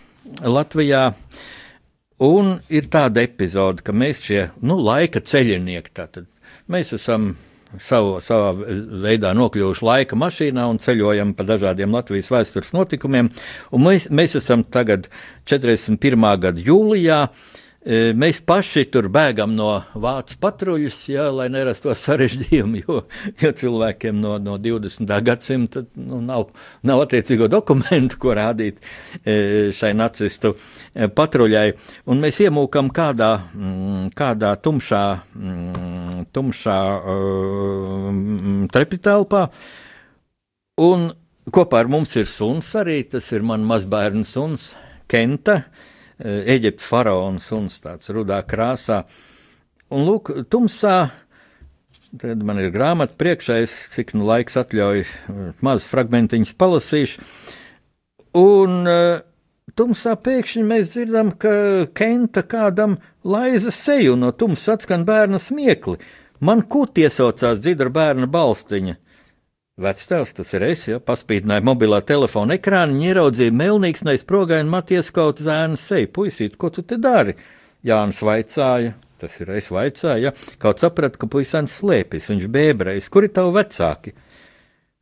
Latvijā. Un ir tāda epizode, ka mēs šie nu, laika ceļinieki, tātad mēs esam savu, savā veidā nokļuvuši laika mašīnā un ceļojam pa dažādiem Latvijas vēstures notikumiem. Mēs, mēs esam tagad 41. gada jūlijā. Uh, mēs paši tur bēgam no vācu patruļas, jā, lai nerastos sarežģījumi, jo, jo cilvēkiem no, no 20. gadsimta nu, nav, nav attiecīgo dokumentu, ko rādīt e, šai nacistu e, patruļai. Un mēs iemūkam kādā, mm, kādā tumšā mm, tumšā uh, trepitelpā. Un kopā ar mums ir suns arī, tas ir mans mazbērnu suns, Kenta, Eģiptes faraona suns, tāds rudā krāsā. Un lūk, tumsā, tad man ir grāmata priekšā, es cik nu laiks atļauj, mazas fragmentiņas palasīšu. Un uh, tumsā pēkšņi mēs dzirdam, ka Kenta kādam laiza seju no tumsas atskan bērna smiekli. Man kūti iesaucās dzidra bērna balstiņa. Vectēvs, tas ir es, ja paspīdināja mobilā telefona ekrānu, ieraudzīja melnīgs neizprogaini matieskaut zēnu seju. Puisīt, ko tu te dari? Jānis vaicāja, tas ir es vaicāju, ja kaut saprata, ka puisēns slēpjas, viņš bēbrējis, kur ir tavi vecāki?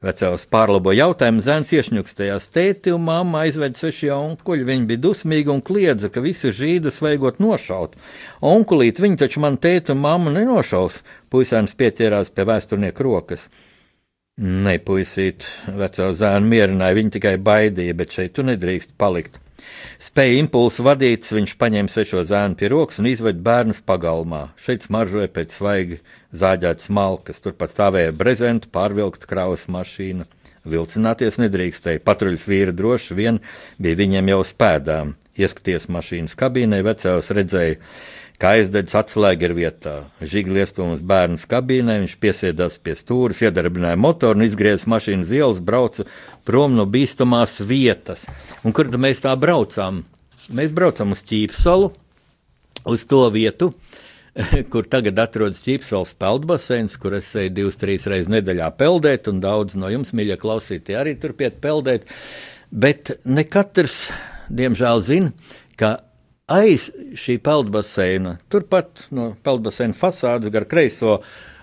Vecāks pārlabo jautājumu, zēns iešņukstējās. Tēti un mamma aizved seši onkuļi. Viņi bija dusmīgi un kliedza, ka visus žīdus vajagot nošaut. Onkulīt, viņi taču man tēti un mamma nenošaus. Puisēns pieķērās pie vēsturnieka rokas. Nē, puisīt, vecā zēna mierināja, viņa tikai baidīja, bet šeit tu nedrīkst palikt. Spēja impulsu vadīts, viņš paņēma svešo zēnu pie rokas un izved bērnus pagalmā. Šeit smaržoja pēc svaigi zāģētas malkas, turpat stāvēja brezentu pārvilkta kravas mašīna. Vilcināties nedrīkstēja, patruļas vīri droši vien bija viņiem jau spēdām. Ieskaties mašīnas kabīnē, vecāks redzēja, kā aizdedzis atslēga ir vietā. Žigli iestūmis bērnu kabīnē, viņš piesiedās pie stūres, iedarbināja motoru un izgriezis mašīnas ielas, brauca prom no bīstamās vietas. Un kur tad mēs tā braucām? Mēs braucam uz Ķīpsalu, uz to vietu, kur tagad atrodas Ķīpsels peldbaseins, kur es eju divas, trīs reizes nedēļā peldēt, un daudz no jums, mīļie klausītāji, arī turpiet peldēt. Bet ne katrs, diemžēl, zina, ka aiz šī peldbaseina, turpat no peldbaseina fasādes gar kreiso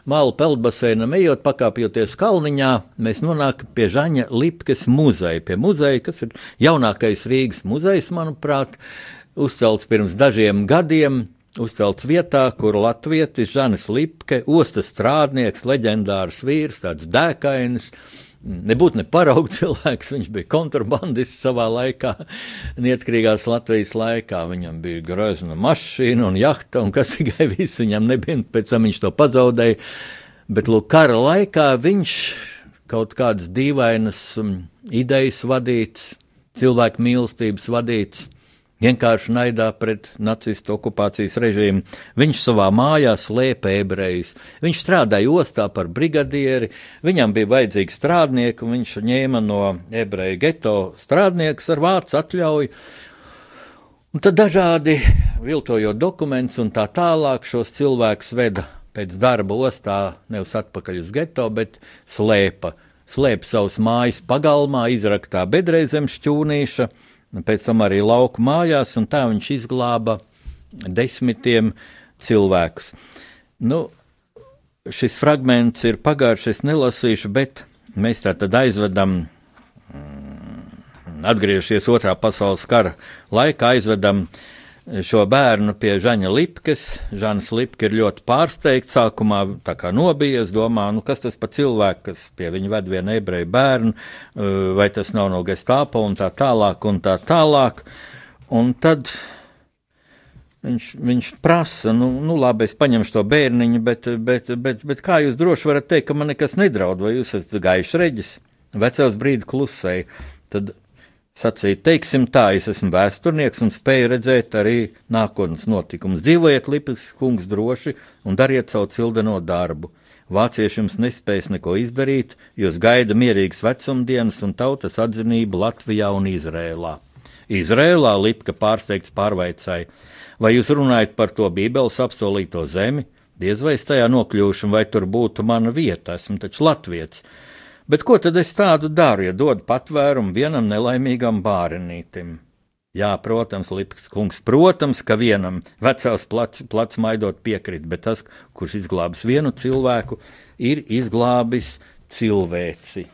malu peldbaseinam ejot, pakāpjoties kalniņā, mēs nonākam pie Žaņa Lipkes muzeja, pie muzeja, kas ir jaunākais Rīgas muzejs, manuprāt, uzcelts pirms dažiem gadiem uzcelts vietā, kur latvietis Žanis Lipke, ostas strādnieks, leģendārs vīrs, tāds dēkainis, nebūtu ne paraugu cilvēks, viņš bija kontrabandists savā laikā, neatkarīgās Latvijas laikā. Viņam bija grozna mašīna un jahta, un kas tikai viss viņam nebija, pēc tam viņš to pazaudēja. Bet, lūk, kara laikā viņš kaut kādas dīvainas um, idejas vadīts, cilvēku mīlestības vadīts, vienkārši naidā pret nacistu okupācijas režīmu. Viņš savā mājā slēpa ebrejus. Viņš strādāja ostā par brigadieri, viņam bija vajadzīgi strādnieki, un viņš ņēma no ebreju geto strādniekus ar vārds atļauju. Un tad dažādi viltojot dokumentus un tā tālāk šos cilvēkus veda pēc darba ostā nevis atpakaļ uz geto, bet slēpa. Slēpa savus mājas pagalmā, izraktā bedrē zem šķūnīša, pēc tam arī lauku mājās, un tā viņš izglāba desmitiem cilvēkus. Nu, šis fragments ir pagājušais, es nelasīšu, bet mēs tā tad aizvedam, mm, atgriežoties otrā pasaules kara laikā, aizvedam uh, šo bērnu pie Žaņa Lipkes. Žanis Lipke ir ļoti pārsteigts. Sākumā tā kā nobijies, domā, nu kas tas pa cilvēku, kas pie viņa ved vienu ebreju bērnu, uh, vai tas nav no gestāpa un tā tālāk un tā tālāk. Un tad viņš, viņš prasa, nu, nu labi, es paņemšu to bērniņu, bet, bet, bet, bet kā jūs droši varat teikt, ka man nekas nedraud, vai jūs esat gaišs reģis? Vecais brīdi klusēja. Tad Sacīt, teiksim tā, es esmu vēsturnieks un spēju redzēt arī nākotnes notikumus. Dzīvojiet, Lipas kungs, droši un dariet savu cildeno darbu. Vācieši jums nespēs neko izdarīt, jūs gaida mierīgas vecumdienas un tautas atzinību Latvijā un Izrēlā. Izrēlā Lipka pārsteigts pārvaicāja, vai jūs runājat par to Bībeles apsolīto zemi? Diez vai es tajā nokļūšu, vai tur būtu mana vieta, esmu taču latviets. Bet ko tad es tādu daru, ja dodu patvērumu vienam nelaimīgam bārenītim? Jā, protams, Lips kungs, protams, ka vienam vecās plats, plats maidot piekrit, bet tas, kurš izglābis vienu cilvēku, ir izglābis cilvēci.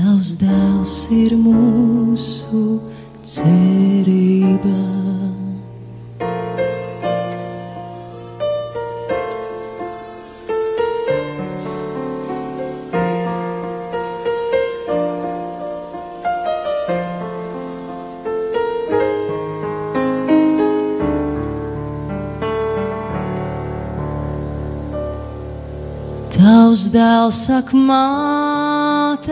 Tavs dēls ir mūsu cerība. Tavs dēls pat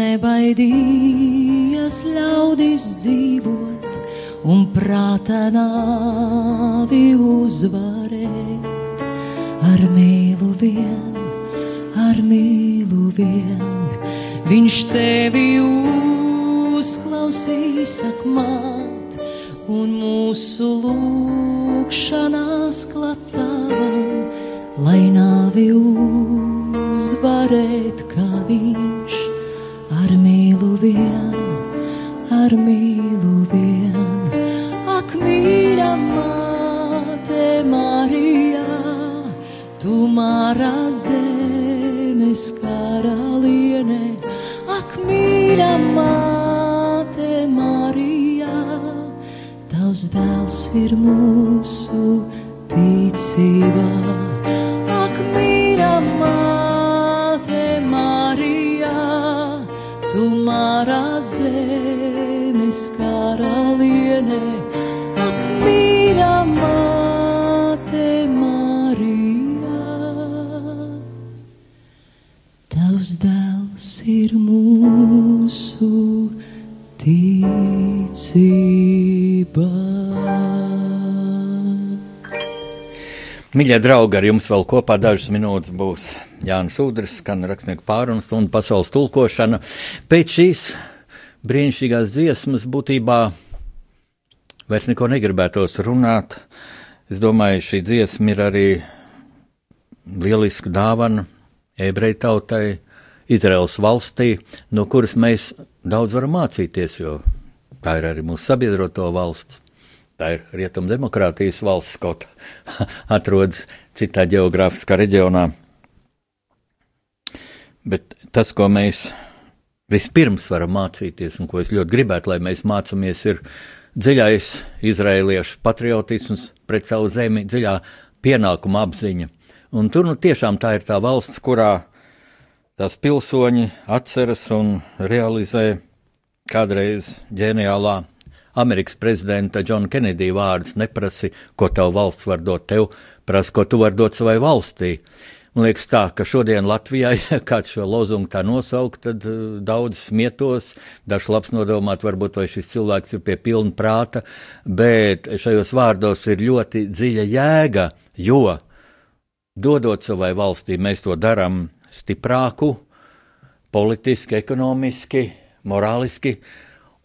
nebaidījies ļaudis dzīvot un prātā nāvi uzvarēt. Ar mīlu vien, ar mīlu vien, viņš tevi uzklausīs, sak māt, un mūsu lūkšanās klatavam, lai nāvi uzvarēt, mīlu vien, ar mīlu vien. Ak, mīļa māte Marija, tu mārā zemes karaliene, ak, mīļa māte Marija, tavs dēls ir mūsu Mīļie draugi, ar jums vēl kopā dažas minūtes būs Jānis Udrs, skan rakstnieku pārunas un pasaules tulkošana. Pēc šīs brīnišķīgās dziesmas būtībā vairs neko negribētos runāt. Es domāju, šī dziesma ir arī lieliska dāvana ebreju tautai, Izraels valstī, no kuras mēs daudz varam mācīties, jo tā ir arī mūsu sabiedroto valsts. Tā ir rietuma demokrātijas valsts, kaut atrodas citā geogrāfiskā reģionā. Bet tas, ko mēs vispirms varam mācīties, un ko es ļoti gribētu, lai mēs mācāmies, ir dziļais izrēliešu patriotisms pret savu zemi, dziļā pienākuma apziņa. Un tur nu tiešām tā ir tā valsts, kurā tās pilsoņi atceras un realizē kādreiz ģeniālā Amerikas prezidenta Džona Kenedija vārdus neprasi, ko tev valsts var dot tev, prasa, ko tu vari dot savai valstī. Man liekas, tā, ka šodien Latvijā, ja kāds šo lozungu tā nosaukt, tad uh, daudz smietos, dažs labs nodomāt, varbūt vai šis cilvēks ir pie pilna prāta, bet šajos vārdos ir ļoti dziļa jēga, jo dodot savai valstī, mēs to darām stiprāku, politiski, ekonomiski, morāliski,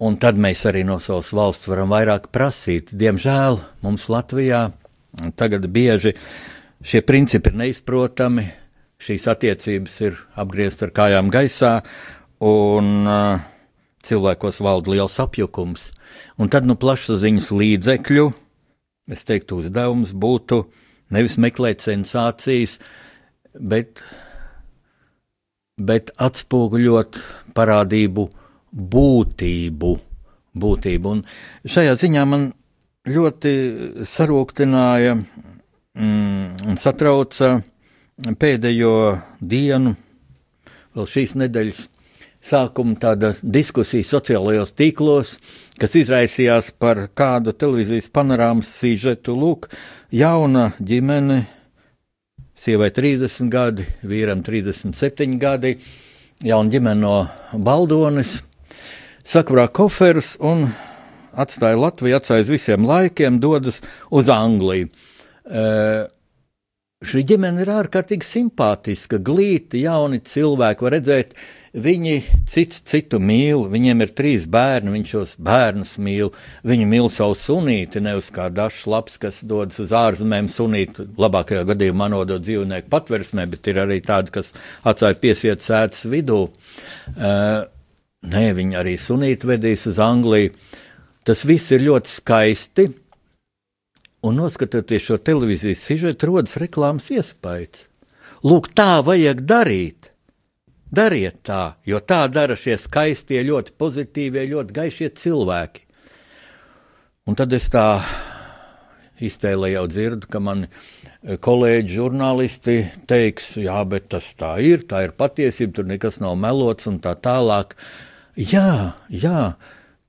un tad mēs arī no savas valsts varam vairāk prasīt. Diemžēl mums Latvijā tagad bieži šie principi ir neizprotami, šīs attiecības ir apgrieztas ar kājām gaisā, un uh, cilvēkos valda liels apjukums. Un tad nu plašsaziņas līdzekļu, es teiktu, uzdevums būtu nevis meklēt sensācijas, bet, bet atspoguļot parādību būtību. būtību. Un šajā ziņā man ļoti sarūktināja mm, un satrauca pēdējo dienu, vēl šīs nedēļas sākuma tāda diskusija sociālajos tīklos, kas izraisījās par kādu televīzijas panorāmas sīžetu. Lūk, jauna ģimene, sievai 30 gadi, vīram 37 gadi, jauna ģimene no Baldones, sakrā koferus un atstāja Latviju, atstāja visiem laikiem, dodas uz Angliju. Uh, Šī ģimene ir ārkārtīgi simpātiska, glīti, jauni cilvēki. Var redzēt, viņi cits citu mīl, viņiem ir trīs bērni, viņš šos bērnus mīl. Viņi mīl savu sunīti, nevis kā dažs labs, kas dodas uz ārzemēm sunīti. Labākajā gadījumā nodot dzīvnieku patversmē, bet ir arī tādi, kas atstāja piesiet sēdes vidū. Uh, nē, viņi arī sunīti vedīs uz Angliju. Tas viss ir ļoti skaisti un noskatoties šo televīzijas sižetu, rodas reklāmas iespējas. Lūk, tā vajag darīt. Dariet tā, jo tā dara šie skaistie, ļoti pozitīvie, ļoti gaišie cilvēki. Un tad es tā iztēlē jau dzirdu, ka man e, kolēģi, žurnālisti teiks, jā, bet tas tā ir, tā ir patiesība, tur nekas nav melots un tā tālāk. Jā, jā,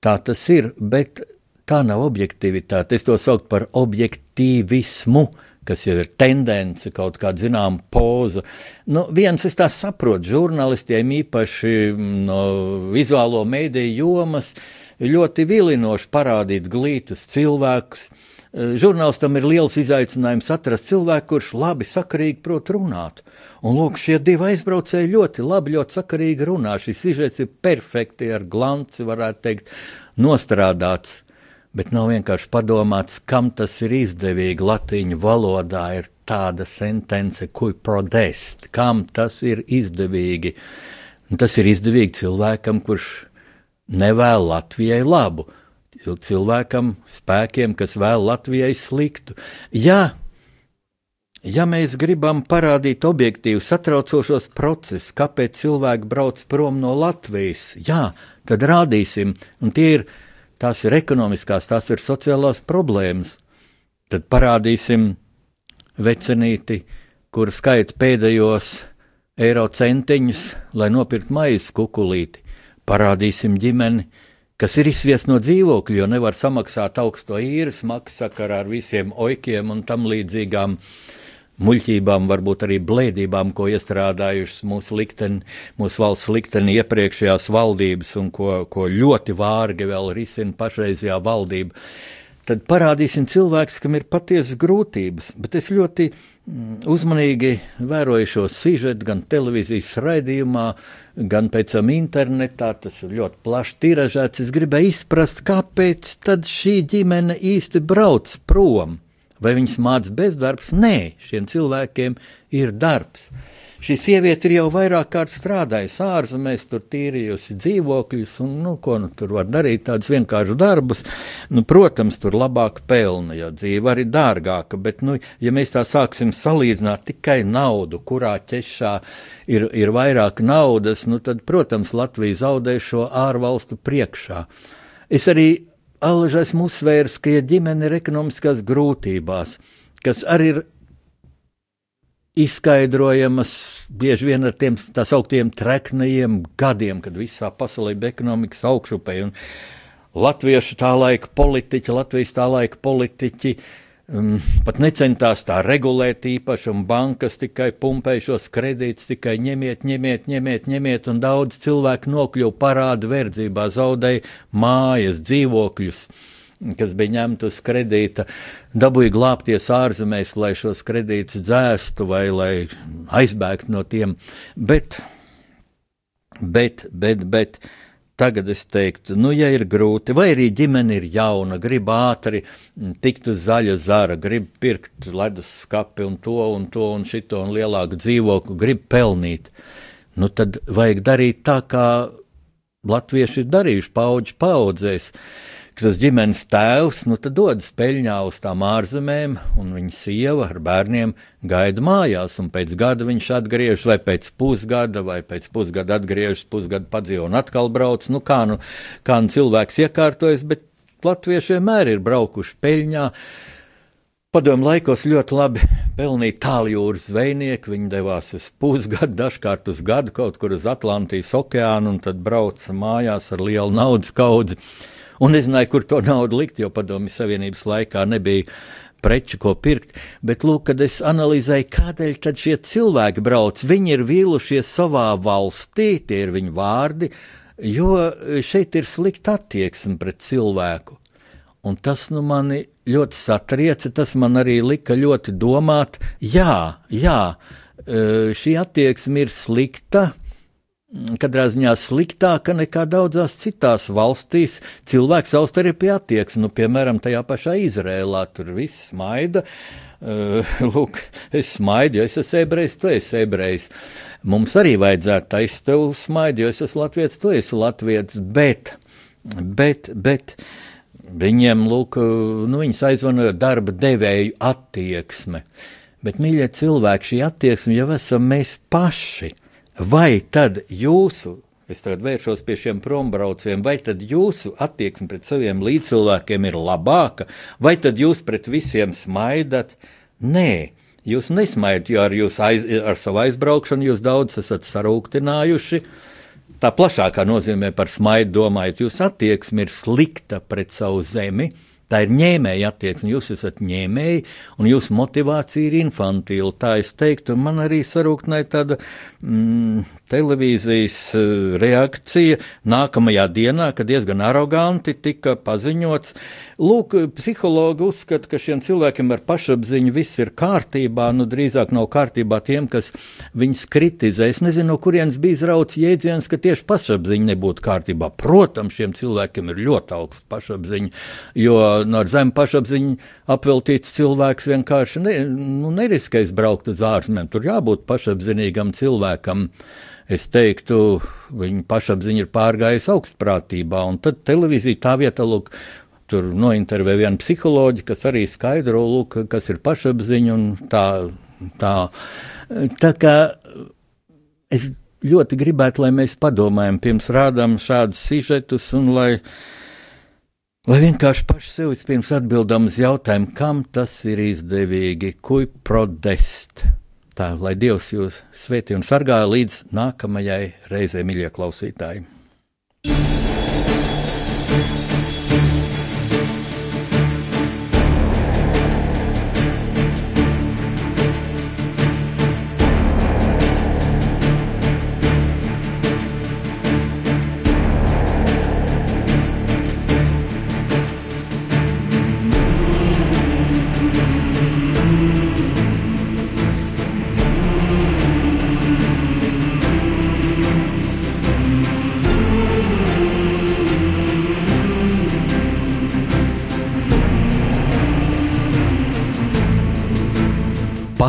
tā tas ir, bet tā nav objektivitāte. Es to saucu par objektīvismu, kas jau ir tendence, kaut kāda zināma poza. Nu, viens es tā saprotu, žurnālistiem īpaši no vizuālo mēdīju jomas ļoti vilinoši parādīt glītas cilvēkus. Žurnālistam ir liels izaicinājums atrast cilvēku, kurš labi sakarīgi prot runāt. Un lūk, šie divi aizbraucēji ļoti labi, ļoti sakarīgi runā. Šis sižets ir perfekti ar glanci, varētu teikt, nostrādāts bet nav vienkārši padomāts, kam tas ir izdevīgi. Latīņu valodā ir tāda sentence, kui prodest, kam tas ir izdevīgi. Un tas ir izdevīgi cilvēkam, kurš nevēl Latvijai labu, cilvēkam, spēkiem, kas vēl Latvijai sliktu. Ja, ja mēs gribam parādīt objektīvu, satraucošos procesus, kāpēc cilvēki brauc prom no Latvijas, jā, tad rādīsim, un tie ir tās ir ekonomiskās, tās ir sociālās problēmas. Tad parādīsim vecenīti, kur skaita pēdējos eiro centiņus, lai nopirktu maizi kukulīti. Parādīsim ģimeni, kas ir izsviest no dzīvokļa, jo nevar samaksāt augsto īres maksu ar visiem oikiem un tam līdzīgām muļķībām, varbūt arī blēdībām, ko iestrādājušas mūsu, likteni, mūsu valsts likteni iepriekšējās valdības un ko, ko ļoti vārgi vēl risina pašreizējā valdība. Tad parādīsim cilvēks, kam ir patiesas grūtības, bet es ļoti uzmanīgi vēroju šo sižetu gan televīzijas raidījumā, gan pēc tam internetā. Tas ir ļoti plaši tiražēts. Es gribēju izprast, kāpēc tad šī ģimene īsti brauc prom Vai viņas mācās bezdarbs? Nē, šiem cilvēkiem ir darbs. Šī sieviete ir jau vairāk kārt strādājusi ārzemēs, tur tīrījusi dzīvokļus, un nu, ko nu, tur var darīt, tādus vienkāršus darbus. Nu, protams, tur labāk pelna, jo dzīve arī dārgāka, bet, nu, ja mēs tā sāksim salīdzināt tikai naudu, kurā ķešā ir, ir vairāk naudas, nu, tad, protams, Latvija zaudē šo ārvalstu priekšā. Es arī esmu uzsvērs, ka ja ģimene ir ekonomiskās grūtībās, kas arī ir izskaidrojamas bieži vien ar tiem tā sauktiem treknajiem gadiem, kad visā pasaulē bija ekonomikas augšupē. Latviešu tā laika politiķi, Latvijas tā laika politiķi uh, um, pat necentās tā regulēt īpaši, un bankas tikai pumpēja šos kredītus, tikai ņemiet, ņemiet, ņemiet, ņemiet, un daudz cilvēku nokļuva parādu verdzībā, zaudēja mājas, dzīvokļus kas bija ņemti uz kredīta, dabūja glābties ārzemēs, lai šos kredītus dzēstu vai lai aizbēgtu no tiem. Bet, bet, bet, bet Tagad es teiktu, nu, ja ir grūti, vai arī ģimene ir jauna, grib ātri tikt uz zaļa zara, grib pirkt ledus skapi un to un to un šito un lielāku dzīvokli, grib pelnīt, nu, tad vajag darīt tā, kā latvieši ir darījuši paudžu paudzēs. paudzēs ka tas ģimenes tēvs nu, dodas peļņā uz tām ārzemēm, un viņa sieva ar bērniem gaida mājās, pēc gada viņš atgriežas, vai pēc pusgada, vai pēc pusgada atgriežas, pusgadu padzīvo un atkal brauc. Nu, kā, nu, kā nu cilvēks iekārtojas, bet latvieši vienmēr ir braukuši peļņā. Padomu laikos ļoti labi pelnīja tāljūras zvejnieki. Viņi devās uz pusgadu, dažkārt uz gadu kaut kur uz Atlantijas okeānu un tad brauca mājās ar lielu naudas kaudzi. Un nezināja, kur to naudu likt, jo padomju Savienības laikā nebija preču, ko pirkt. Bet, lūk, kad es analizēju, kādēļ šie cilvēki brauc, viņi ir vīlušies savā valstī, tie ir viņu vārdi, jo šeit ir slikta attieksme pret cilvēku. Un tas nu mani ļoti satrieca, tas man arī lika ļoti domāt, jā, jā, šī attieksme ir slikta, katrā ziņā sliktāka nekā daudzās citās valstīs. Cilvēks savstarpēji attieksme, nu, piemēram, tajā pašā Izrēlā, tur viss maida. Uh, lūk, es smaidu, jo es esmu ebrejs, tu esi ebrejs. Mums arī vajadzētu taisīt tev smaidu, jo es esmu latviečs, tu esi latviečs, bet, bet, bet viņiem, lūk, nu, viņus aizvanoja darba devēju attieksme. Bet, mīļie cilvēki, šī attieksme jau esam mēs paši vai tad jūsu, es tagad vēršos pie šiem prombraucējiem, vai tad jūsu attieksme pret saviem līdzcilvēkiem ir labāka, vai tad jūs pret visiem smaidat? Nē, jūs nesmaidat, jo ar, jūs aiz, ar savu aizbraukšanu jūs daudz esat sarūktinājuši. Tā plašākā nozīmē par smaidu domājot, jūsu attieksme ir slikta pret savu zemi, Tā ir ņēmēja attieksme, jūs esat ņēmēji, un jūsu motivācija ir infantīla. Tā es teiktu, man arī sarūknēja tāda mm, televīzijas uh, reakcija nākamajā dienā, kad diezgan aroganti tika paziņots. Lūk, psihologi uzskata, ka šiem cilvēkiem ar pašapziņu viss ir kārtībā, nu drīzāk nav kārtībā tiem, kas viņus kritizē. Es nezinu, no kurienes bija izrauts jēdziens, ka tieši pašapziņa nebūtu kārtībā. Protams, šiem cilvēkiem ir ļoti augsts pašapziņa, jo no ar zemu pašapziņu apveltīts cilvēks vienkārši ne, nu, neriskēs braukt uz ārzemēm. Tur jābūt pašapziņīgam cilvēkam. Es teiktu, viņa pašapziņa ir pārgājusi augstprātībā, un tad televīzija tā vietā, lūk, tur nointervēja vienu psiholoģu, kas arī skaidro, lūk, kas ir pašapziņa un tā. tā. tā kā es ļoti gribētu, lai mēs padomājam, pirms rādām šādus sižetus un lai Lai vienkārši paši sev vispirms atbildam uz jautājumu, kam tas ir izdevīgi, kui prodest. Tā, lai Dievs jūs svētī un sargā līdz nākamajai reizei, mīļie klausītāji.